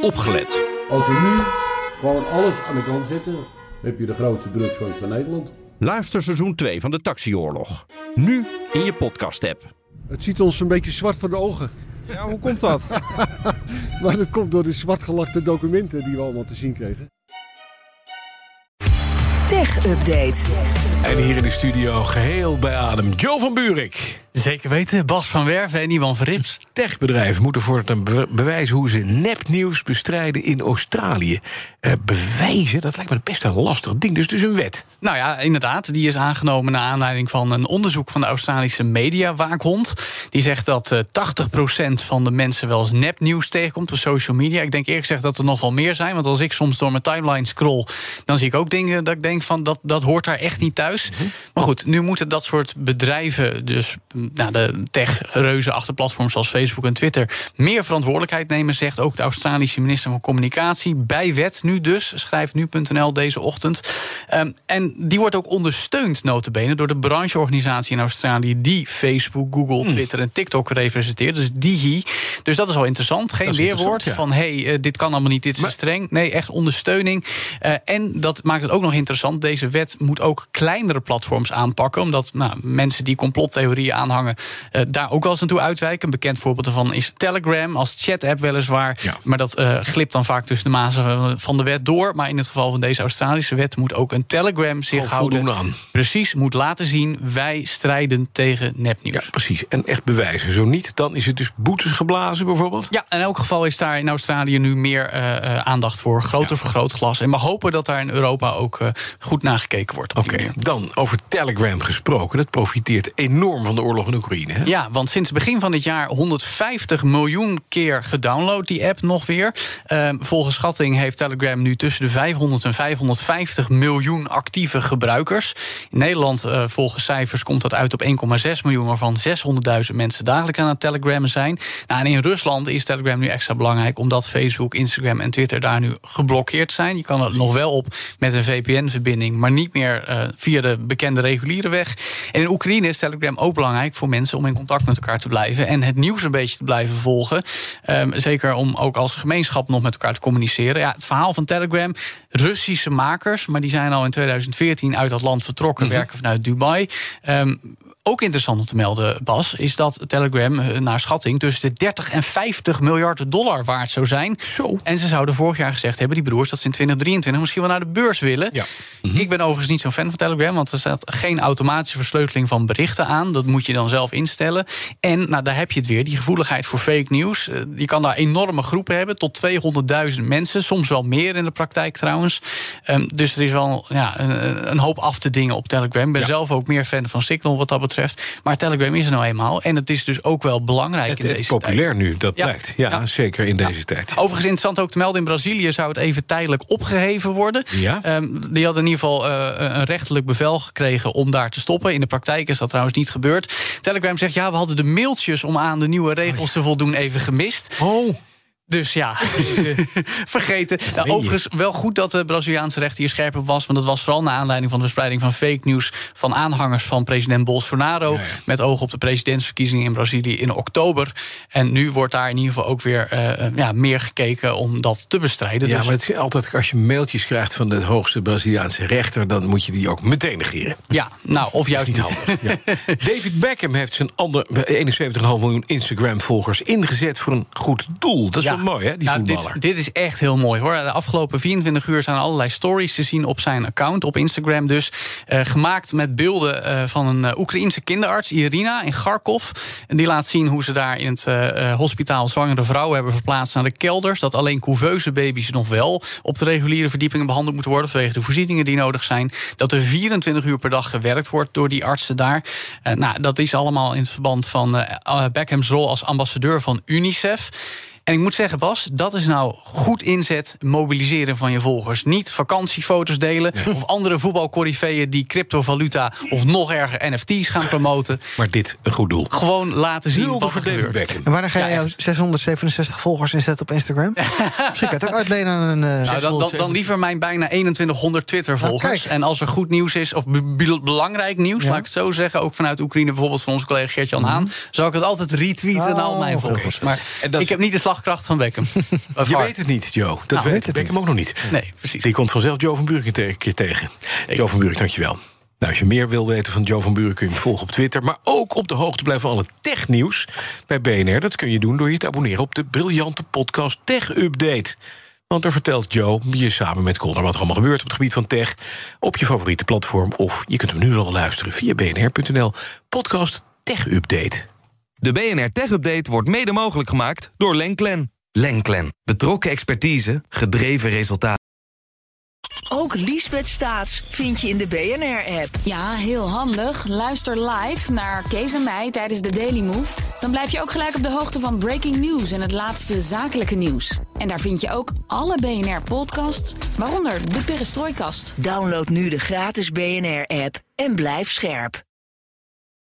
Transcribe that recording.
opgelet. Als we nu gewoon alles aan de kant zetten, heb je de grootste drugsfans van Nederland. Luister seizoen 2 van de Taxioorlog. Nu in je podcast-app. Het ziet ons een beetje zwart voor de ogen. Ja, hoe komt dat? maar dat komt door de zwartgelakte documenten die we allemaal te zien kregen. Tech Update. En hier in de studio geheel bij adem Joe van Buurik. Zeker weten, Bas van Werven en Iwan Verrips. Techbedrijven moeten voortaan be bewijzen hoe ze nepnieuws bestrijden in Australië. Uh, bewijzen, dat lijkt me best een lastig ding. Dus dus een wet. Nou ja, inderdaad. Die is aangenomen naar aanleiding van een onderzoek van de Australische mediawaakhond. Die zegt dat uh, 80% van de mensen wel eens nepnieuws tegenkomt op social media. Ik denk eerlijk gezegd dat er nog wel meer zijn. Want als ik soms door mijn timeline scroll, dan zie ik ook dingen dat ik denk van dat, dat hoort daar echt niet thuis. Mm -hmm. Maar goed, nu moeten dat soort bedrijven, dus nou, de tech-reuzen achter platforms zoals Facebook en Twitter, meer verantwoordelijkheid nemen, zegt ook de Australische minister van Communicatie. Bij wet nu dus, schrijft nu.nl deze ochtend. Um, en die wordt ook ondersteund, notabene, door de brancheorganisatie in Australië die Facebook, Google, Hmm. Twitter en TikTok representeert. Dus DIGI. Dus dat is wel interessant. Geen ja. van hé, hey, uh, dit kan allemaal niet, dit is Maar- te streng. Nee, echt ondersteuning. Uh, en dat maakt het ook nog interessant. Deze wet moet ook kleinere platforms aanpakken. Omdat nou, mensen die complottheorieën aanhangen, uh, daar ook wel eens naartoe uitwijken. Een bekend voorbeeld daarvan is Telegram als chat-app weliswaar. Ja. Maar dat uh, glipt dan vaak tussen de mazen van- de wet door. Maar in het geval van deze Australische wet moet ook een Telegram zich houden. aan. Precies, moet laten zien wij strijden tegen nepnieuws. Ja, precies. En echt bewijzen. Zo niet, dan is het dus boetes geblazen bijvoorbeeld. Ja, in elk geval is daar in Australië nu meer eh, eh, aandacht voor. Groter vergrootglas. En we hopen dat daar in Europa ook eh, goed nagekeken wordt. Oké, dan over Telegram gesproken. Dat profiteert enorm van de oorlog Oekraïne. Hè? Ja, want sinds het begin van dit jaar 150 miljoen keer gedownload die app nog weer. Ehm, volgens schatting heeft Telegram nu tussen de 500 en 550 miljoen actieve gebruikers. In Nederland, eh, volgens cijfers, komt dat uit op 1,6 miljoen, waarvan 600.000 mensen dagelijks aan het telegrammen zijn. Nou, en in Rusland is Telegram nu extra belangrijk, omdat Facebook, Instagram en Twitter daar nu geblokkeerd zijn. Je kan er nog wel op met een VPN-verbinding, maar niet meer eh, via de bekende reguliere weg. En in Oekraïne is Telegram ook belangrijk voor mensen om in contact met elkaar te blijven en het nieuws een beetje te blijven volgen. Ehm, zeker om ook als gemeenschap nog met elkaar te communiceren. Ja, het verhaal van Telegram, Russische makers, maar die zijn al in 2014 uit dat land vertrokken, werken vanuit Dubai. Ehm, ook interessant om te melden, Bas, is dat Telegram eh, naar schatting tussen de 30 en 50 miljard dollar waard zou zijn. Zo. En ze zouden vorig jaar gezegd hebben, die broers, dat ze in 2023 misschien wel naar de beurs willen. Ja. Ik ben overigens niet zo'n fan van Telegram, want er staat geen automatische versleuteling van berichten aan. Dat moet je dan zelf instellen. En nou, daar heb je het weer, die gevoeligheid voor fake news. Eh, Je kan daar enorme groepen hebben, tot 200.000 mensen, soms wel meer in de praktijk trouwens. Ehm, dus er is wel ja, een, een hoop af te dingen op Telegram. Ik ben Ja. zelf ook meer fan van Signal wat dat betreft. Maar Telegram is er nou eenmaal. En het is dus ook wel belangrijk Het in is deze populair nu, dat Ja. blijkt. Ja, Ja. zeker in deze tijd. Overigens interessant ook te melden, in Brazilië zou het even tijdelijk opgeheven worden. Ja? Ehm, die hadden in ieder geval eh, een rechtelijk bevel gekregen om daar te stoppen. In de praktijk is dat trouwens niet gebeurd. Telegram zegt, ja, we hadden de mailtjes om aan de nieuwe regels te voldoen even gemist. Oh, Dus ja, vergeten. Nou, overigens wel goed dat de Braziliaanse rechter hier scherp op was. Want dat was vooral naar aanleiding van de verspreiding van fake news... van aanhangers van president Bolsonaro. Ja, ja. Met oog op de presidentsverkiezingen in Brazilië in oktober. En nu wordt daar in ieder geval ook weer eh, eh, ja, meer gekeken om dat te bestrijden. ja, Dus- maar het is altijd als je mailtjes krijgt van de hoogste Braziliaanse rechter, dan moet je die ook meteen negeren. ja, nou, of juist niet handig. Ja. David Beckham heeft zijn ander 71,5 miljoen Instagram-volgers ingezet voor een goed doel. Dat is mooi, hè, die Nou, voetballer. dit, dit is echt heel mooi hoor. De afgelopen 24 uur zijn allerlei stories te zien op zijn account, op Instagram dus. eh, gemaakt met beelden eh, van een eh, Oekraïense kinderarts, Irina, in Kharkov. En die laat zien hoe ze daar in het hospitaal zwangere vrouwen hebben verplaatst naar de kelders. Dat alleen couveuse baby's nog wel op de reguliere verdiepingen behandeld moeten worden. vanwege de voorzieningen die nodig zijn. Dat er 24 uur per dag gewerkt wordt door die artsen daar. Nou, dat is allemaal in het verband van Beckhams rol als ambassadeur van UNICEF. En ik moet zeggen, Bas, dat is nou goed inzet mobiliseren van je volgers. Niet vakantiefoto's delen of andere voetbalcorifeeën die cryptovaluta of nog erger NFT's gaan promoten. Maar dit een goed doel. Gewoon laten zien wat er gebeurt. En wanneer ga Ja, jij jouw echt. 667 volgers inzetten op Instagram? Misschien kan het ook uitlenen aan een... eh, Nou, dan, dan, dan liever mijn bijna 2100 Twitter-volgers. kijk. en als er goed nieuws is, of be- be- belangrijk nieuws, Ja. laat ik het zo zeggen, ook vanuit Oekraïne, bijvoorbeeld van onze collega Gert-Jan Haan, zou ik het altijd retweeten naar al mijn Oh, volgers. Maar En dat- ik heb niet de slag slagkracht van Beckham. Je weet het niet, Joe. Dat Nou, weet weet het Beckham niet. ook nog niet. Nee, precies. Die komt vanzelf Joe van Buren een keer tegen. Joe van Buren, dankjewel. Nou, als je meer wil weten van Joe van Buren kun je hem volgen op Twitter. Maar ook op de hoogte blijven van alle technieuws bij BNR. Dat kun je doen door je te abonneren op de briljante podcast Tech Update. Want er vertelt Joe je samen met Connor wat er allemaal gebeurt op het gebied van tech. Op je favoriete platform. Of je kunt hem nu al luisteren via bnr.nl. Podcast Tech Update. De BNR Tech Update wordt mede mogelijk gemaakt door Lenklen. Lenklen. Betrokken expertise, gedreven resultaten. Ook Liesbeth Staats vind je in de BNR-app. Ja, heel handig. Luister live naar Kees en mij tijdens de Daily Move. Dan blijf je ook gelijk op de hoogte van breaking news en het laatste zakelijke nieuws. En daar vind je ook alle BNR-podcasts, waaronder de Perestrooikast. Download nu de gratis BNR-app en blijf scherp.